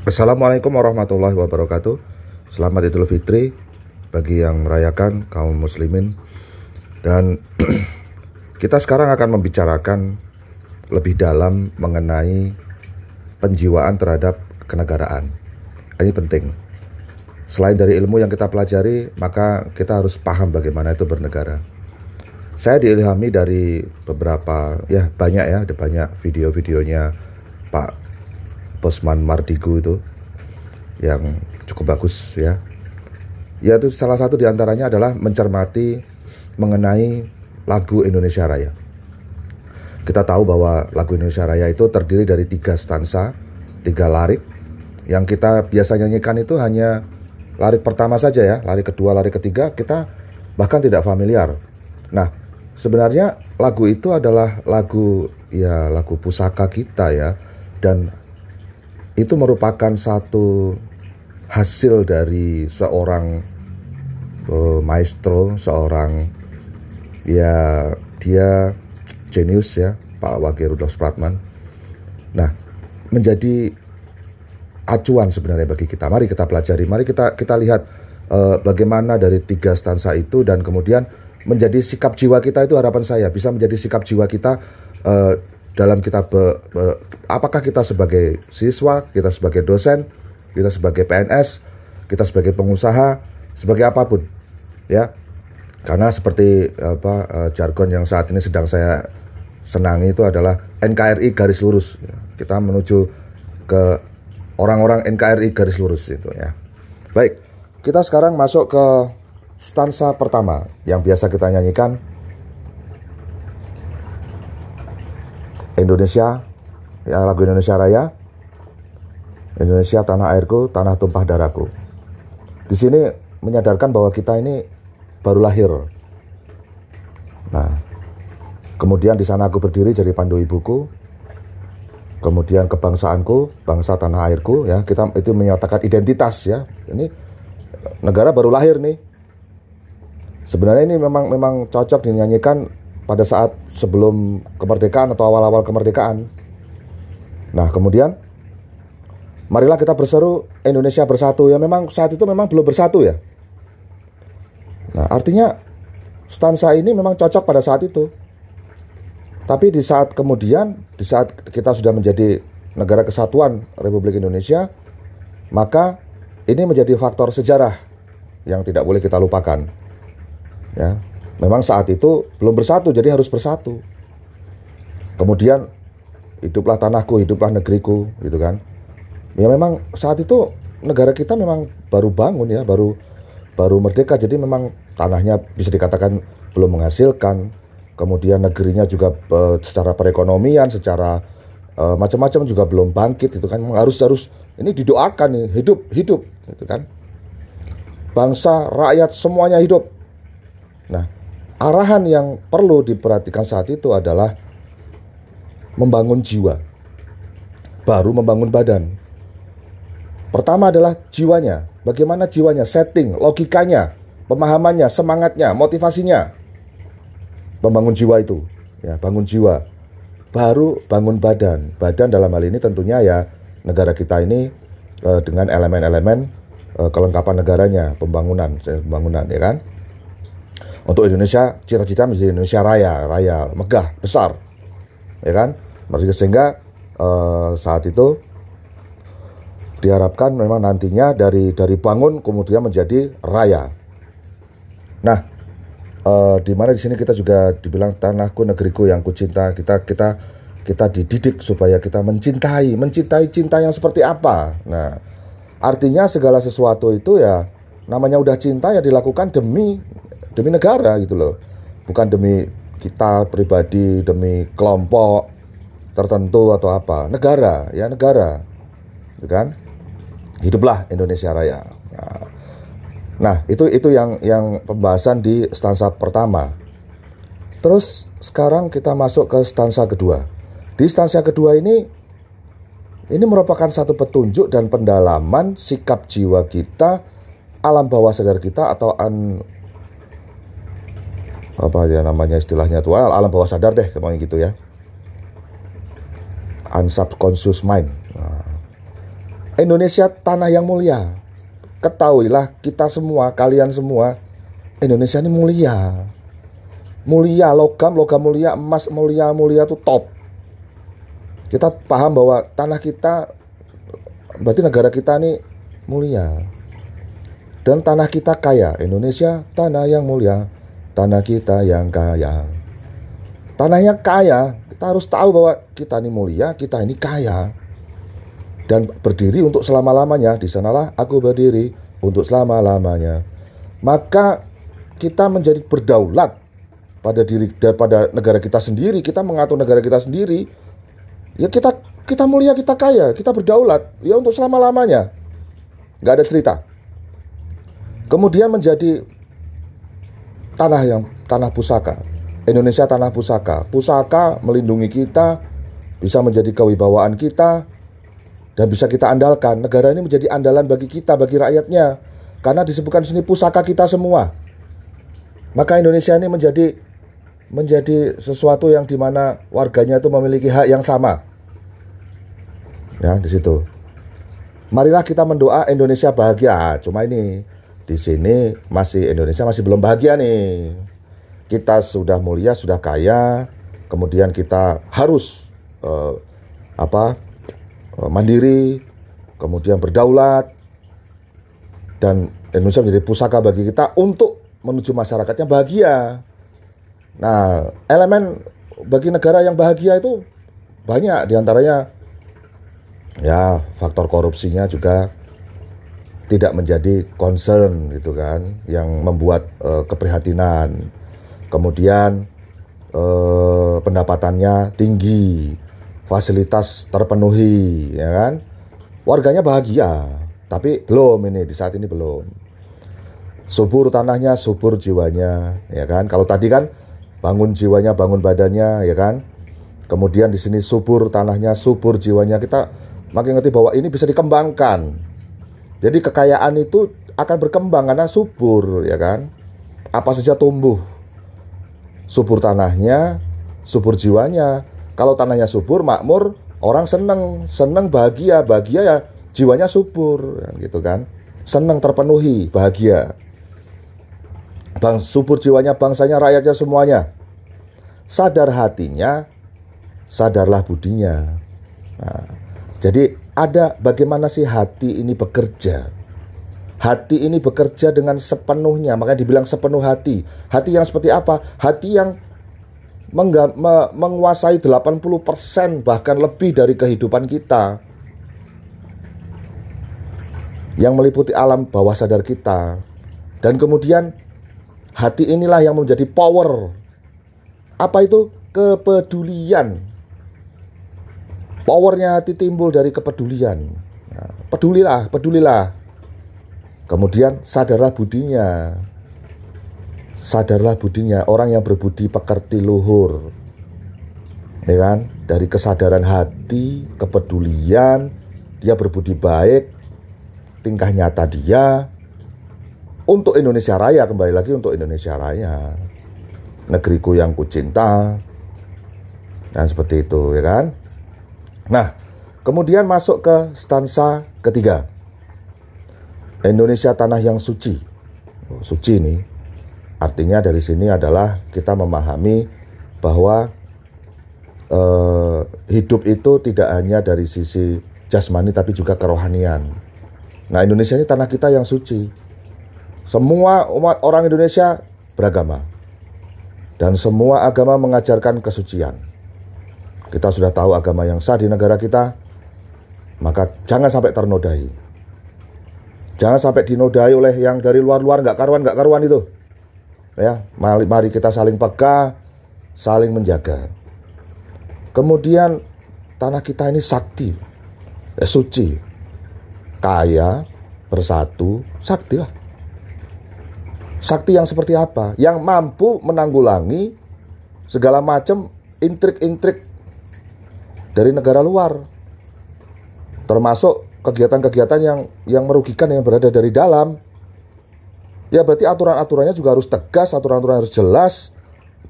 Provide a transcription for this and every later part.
Assalamualaikum warahmatullahi wabarakatuh. Selamat Idul Fitri Bagi yang merayakan kaum muslimin. Dan kita sekarang akan membicarakan Lebih dalam mengenai Penjiwaan terhadap kenegaraan. Ini penting. Selain dari ilmu yang kita pelajari Maka kita harus paham bagaimana itu bernegara. Saya diilhami dari beberapa Ya banyak ya Ada banyak video-videonya Pak Bosman Mardigu itu yang cukup bagus ya. Ya itu salah satu di antaranya adalah mencermati mengenai lagu Indonesia Raya. Kita tahu bahwa lagu Indonesia Raya itu terdiri dari tiga stansa, tiga larik. Yang kita biasa nyanyikan itu hanya larik pertama saja ya, larik kedua, larik ketiga kita bahkan tidak familiar. Nah, sebenarnya lagu itu adalah lagu ya lagu pusaka kita ya dan itu merupakan satu hasil dari seorang uh, maestro, seorang ya dia jenius ya, Pak Wage Rudolf Supratman. Nah, menjadi acuan sebenarnya bagi kita. Mari kita pelajari, mari kita kita lihat uh, bagaimana dari tiga stansa itu dan kemudian menjadi sikap jiwa kita itu harapan saya bisa menjadi sikap jiwa kita uh, dalam kita be, be, apakah kita sebagai siswa, kita sebagai dosen, kita sebagai PNS, kita sebagai pengusaha, sebagai apa pun, ya. Karena seperti apa uh, jargon yang saat ini sedang saya senangi itu adalah NKRI garis lurus. Ya. Kita menuju ke orang-orang NKRI garis lurus itu ya. Baik, kita sekarang masuk ke stansa pertama yang biasa kita nyanyikan Indonesia ya lagu Indonesia Raya. Indonesia tanah airku tanah tumpah darahku. Di sini menyadarkan bahwa kita ini baru lahir. Nah kemudian di sana aku berdiri jadi pandu ibuku. Kemudian kebangsaanku bangsa tanah airku ya. Kita itu menyatakan identitas ya. Ini negara baru lahir nih. Sebenarnya ini memang memang cocok dinyanyikan pada saat sebelum kemerdekaan atau awal-awal kemerdekaan. Nah, kemudian marilah kita berseru Indonesia bersatu. Ya memang saat itu memang belum bersatu ya. Nah, artinya stansa ini memang cocok pada saat itu. Tapi di saat kemudian, di saat kita sudah menjadi negara kesatuan Republik Indonesia, maka ini menjadi faktor sejarah yang tidak boleh kita lupakan. Ya, Memang saat itu belum bersatu, jadi harus bersatu. Kemudian hiduplah tanahku, hiduplah negeriku, gitu kan. Ya memang saat itu negara kita memang baru bangun ya, baru baru merdeka, jadi memang tanahnya bisa dikatakan belum menghasilkan. Kemudian negerinya juga uh, secara perekonomian, secara uh, macam-macam juga belum bangkit, itu kan. Memang harus harus ini didoakan nih, hidup hidup, gitu kan. Bangsa, rakyat semuanya hidup. Nah, arahan yang perlu diperhatikan saat itu adalah membangun jiwa, baru membangun badan. Pertama adalah jiwanya, bagaimana jiwanya, setting, logikanya, pemahamannya, semangatnya, motivasinya. Membangun jiwa itu, ya, bangun jiwa. Baru bangun badan. Badan dalam hal ini tentunya ya negara kita ini eh, dengan elemen-elemen eh, kelengkapan negaranya, pembangunan, pembangunan ya kan untuk Indonesia cita-cita menjadi Indonesia raya, raya, megah, besar, ya kan? Sehingga uh, saat itu diharapkan memang nantinya dari dari bangun kemudian menjadi raya. Nah, uh, di mana di sini kita juga dibilang tanahku negeriku yang kucinta kita kita kita dididik supaya kita mencintai mencintai cinta yang seperti apa. Nah, artinya segala sesuatu itu ya namanya udah cinta ya dilakukan demi demi negara gitu loh. Bukan demi kita pribadi demi kelompok tertentu atau apa. Negara ya negara gitu kan? Hiduplah Indonesia Raya. Nah, nah itu itu yang yang pembahasan di stansa pertama. Terus sekarang kita masuk ke stansa kedua. Di stansa kedua ini ini merupakan satu petunjuk dan pendalaman sikap jiwa kita alam bawah sadar kita atau apa ya namanya istilahnya tuh alam bawah sadar deh kayak gitu ya unsubconscious mind nah, Indonesia tanah yang mulia. Ketahuilah kita semua, kalian semua, Indonesia ini mulia. Mulia, logam, logam mulia, emas mulia, mulia itu top. Kita paham bahwa tanah kita, berarti negara kita ini mulia. Dan tanah kita kaya. Indonesia tanah yang mulia, tanah kita yang kaya. Tanah yang kaya, kita harus tahu bahwa kita ini mulia, kita ini kaya dan berdiri untuk selama-lamanya. Di sanalah aku berdiri untuk selama-lamanya. Maka kita menjadi berdaulat pada diri daripada negara kita sendiri, kita mengatur negara kita sendiri. Ya kita kita mulia, kita kaya, kita berdaulat ya untuk selama-lamanya. Nggak ada cerita. Kemudian menjadi tanah yang tanah pusaka. Indonesia tanah pusaka. Pusaka melindungi kita, bisa menjadi kewibawaan kita, dan bisa kita andalkan. Negara ini menjadi andalan bagi kita, bagi rakyatnya, karena disebutkan sini pusaka kita semua. Maka Indonesia ini menjadi menjadi sesuatu yang di mana warganya itu memiliki hak yang sama. Ya, di situ. Marilah kita mendoa Indonesia bahagia. Cuma ini di sini masih Indonesia masih belum bahagia nih. Kita sudah mulia, sudah kaya, kemudian kita harus uh, apa Eh, mandiri, kemudian berdaulat, dan Indonesia menjadi pusaka bagi kita untuk menuju masyarakatnya bahagia. Nah, elemen bagi negara yang bahagia itu banyak di antaranya ya faktor korupsinya juga tidak menjadi concern gitu kan yang membuat uh, keprihatinan kemudian uh, pendapatannya tinggi fasilitas terpenuhi, ya kan? Warganya bahagia, tapi belum ini di saat ini belum. Subur tanahnya, subur jiwanya, ya kan? Kalau tadi kan bangun jiwanya, bangun badannya, ya kan? Kemudian di sini subur tanahnya, subur jiwanya. Kita makin ngerti bahwa ini bisa dikembangkan. Jadi kekayaan itu akan berkembang karena subur, ya kan? Apa saja tumbuh. Subur tanahnya, subur jiwanya, kalau tanahnya subur, makmur, orang seneng, seneng bahagia, bahagia ya jiwanya subur, gitu kan. Seneng terpenuhi, bahagia. Bang subur jiwanya, bangsanya, rakyatnya semuanya. Sadar hatinya, sadarlah budinya. Nah, jadi ada bagaimana sih hati ini bekerja. Hati ini bekerja dengan sepenuhnya, makanya dibilang sepenuh hati. Hati yang seperti apa? Hati yang me, menguasai 80% bahkan lebih dari kehidupan kita yang meliputi alam bawah sadar kita dan kemudian hati inilah yang menjadi power apa itu kepedulian powernya timbul dari kepedulian. Nah, pedulilah pedulilah. Kemudian sadarlah budinya. Sadarlah budinya orang yang berbudi pekerti luhur. Ya kan? Dari kesadaran hati kepedulian dia berbudi baik tingkah nyata dia. Untuk Indonesia Raya kembali lagi untuk Indonesia Raya. Negeriku yang kucinta. Dan seperti itu ya kan nah kemudian masuk ke stansa ketiga Indonesia tanah yang suci oh, suci nih Artinya dari sini adalah kita memahami bahwa eh, hidup itu tidak hanya dari sisi jasmani tapi juga kerohanian. Nah Indonesia ini tanah kita yang suci. Semua umat orang Indonesia beragama. Dan semua agama mengajarkan kesucian. Kita sudah tahu agama yang sah di negara kita, maka jangan sampai ternodai. Jangan sampai dinodai oleh yang dari luar-luar nggak karuan nggak karuan itu. Ya mari, mari kita saling peka saling menjaga. Kemudian tanah kita ini sakti eh, suci. Kaya bersatu sakti lah. Sakti yang seperti apa? Yang mampu menanggulangi segala macam intrik-intrik dari negara luar termasuk kegiatan-kegiatan yang yang merugikan yang berada dari dalam ya berarti aturan-aturannya juga harus tegas, aturan-aturan harus jelas.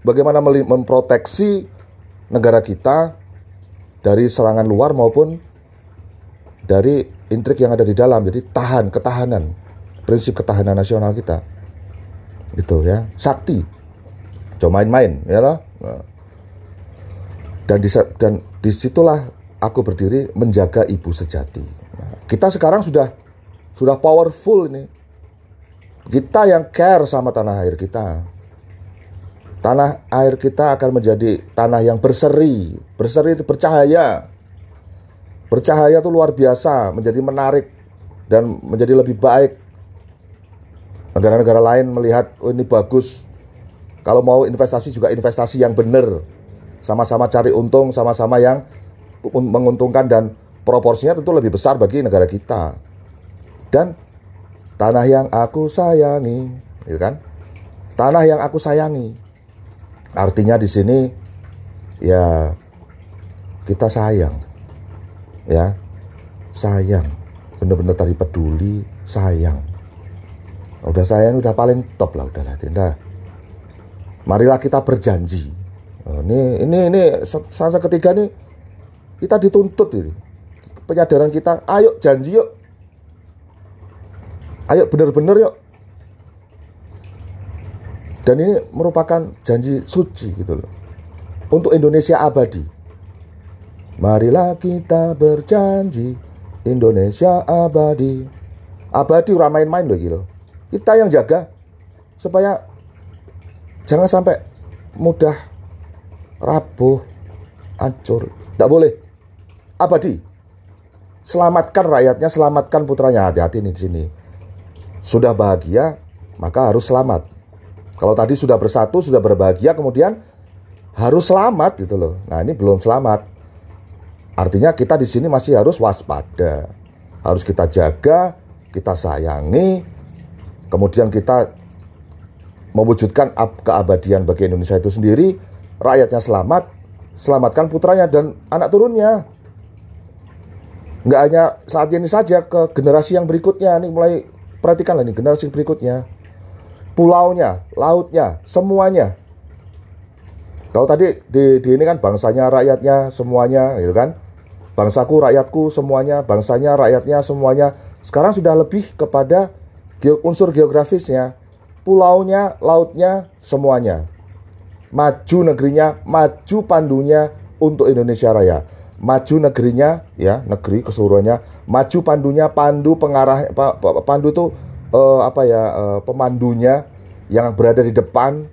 Bagaimana memproteksi negara kita dari serangan luar maupun dari intrik yang ada di dalam. Jadi tahan, ketahanan, prinsip ketahanan nasional kita. Gitu ya, sakti. Cuma main-main, ya lah. Dan, di, dan di situlah aku berdiri menjaga ibu sejati. Nah, kita sekarang sudah sudah powerful ini. Kita yang care sama tanah air kita. Tanah air kita akan menjadi tanah yang berseri. Berseri itu bercahaya. Bercahaya itu luar biasa, menjadi menarik dan menjadi lebih baik. Negara-negara lain melihat oh ini bagus. Kalau mau investasi juga investasi yang benar. Sama-sama cari untung, sama-sama yang menguntungkan dan proporsinya tentu lebih besar bagi negara kita. Dan tanah yang aku sayangi, gitu kan? Tanah yang aku sayangi. Artinya di sini ya kita sayang ya sayang bener-bener tadi peduli sayang udah sayang udah paling top lah udah lah marilah kita berjanji oh, ini ini ini fase ketiga nih kita dituntut ini. Penyadaran kita ayo janji yuk. Ayo bener-bener yuk. Dan ini merupakan janji suci gitu loh. Untuk Indonesia abadi. Marilah kita berjanji Indonesia abadi. Abadi ora main-main loh gitu. Kita yang jaga supaya jangan sampai mudah rapuh, hancur. Tidak boleh. Abadi. Selamatkan rakyatnya, selamatkan putranya. Hati-hati nih di sini. Sudah bahagia, maka harus selamat. Kalau tadi sudah bersatu, sudah berbahagia, kemudian harus selamat gitu loh. Nah ini belum selamat. Artinya kita di sini masih harus waspada. Harus kita jaga, kita sayangi, kemudian kita mewujudkan keabadian bagi Indonesia itu sendiri, rakyatnya selamat, selamatkan putranya dan anak turunnya. Nggak hanya saat ini saja ke generasi yang berikutnya, nih mulai perhatikanlah nih generasi berikutnya. Pulaunya, lautnya, semuanya. Kalau tadi di, di ini kan bangsanya, rakyatnya, semuanya, gitu kan? Bangsaku, rakyatku, semuanya, bangsanya, rakyatnya, semuanya. Sekarang sudah lebih kepada unsur geografisnya, pulaunya, lautnya, semuanya. Maju negerinya, maju pandunya untuk Indonesia Raya. Maju negerinya, ya negeri keseluruhannya. Maju pandunya, pandu pengarah, pandu itu uh, apa ya uh, pemandunya yang berada di depan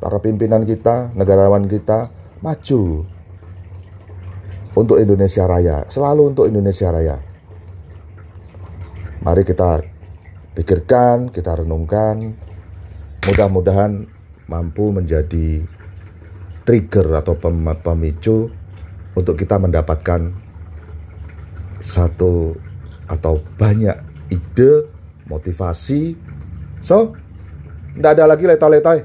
para pimpinan kita, negarawan kita maju untuk Indonesia Raya, selalu untuk Indonesia Raya. Mari kita pikirkan, kita renungkan, mudah-mudahan mampu menjadi trigger atau pemicu untuk kita mendapatkan satu atau banyak ide, motivasi. So, tidak ada lagi letai-letai.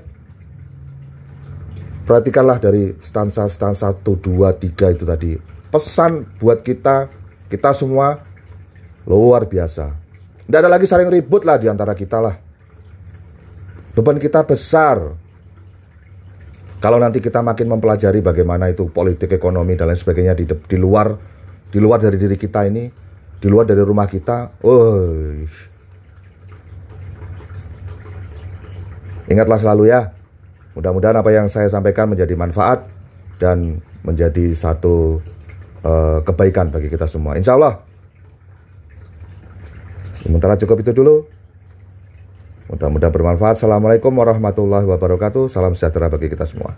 Perhatikanlah dari stansa-stansa 1, 2, 3 itu tadi pesan buat kita, kita semua luar biasa. Tidak ada lagi saling ribut lah di antara kita lah. Beban kita besar. Kalau nanti kita makin mempelajari bagaimana itu politik, ekonomi dan lain sebagainya di, di luar di luar dari diri kita ini, di luar dari rumah kita, oh, ingatlah selalu ya. Mudah-mudahan apa yang saya sampaikan menjadi manfaat dan menjadi satu uh, kebaikan bagi kita semua. Insya Allah. Sementara cukup itu dulu. Mudah-mudahan bermanfaat. Assalamualaikum warahmatullahi wabarakatuh. Salam sejahtera bagi kita semua.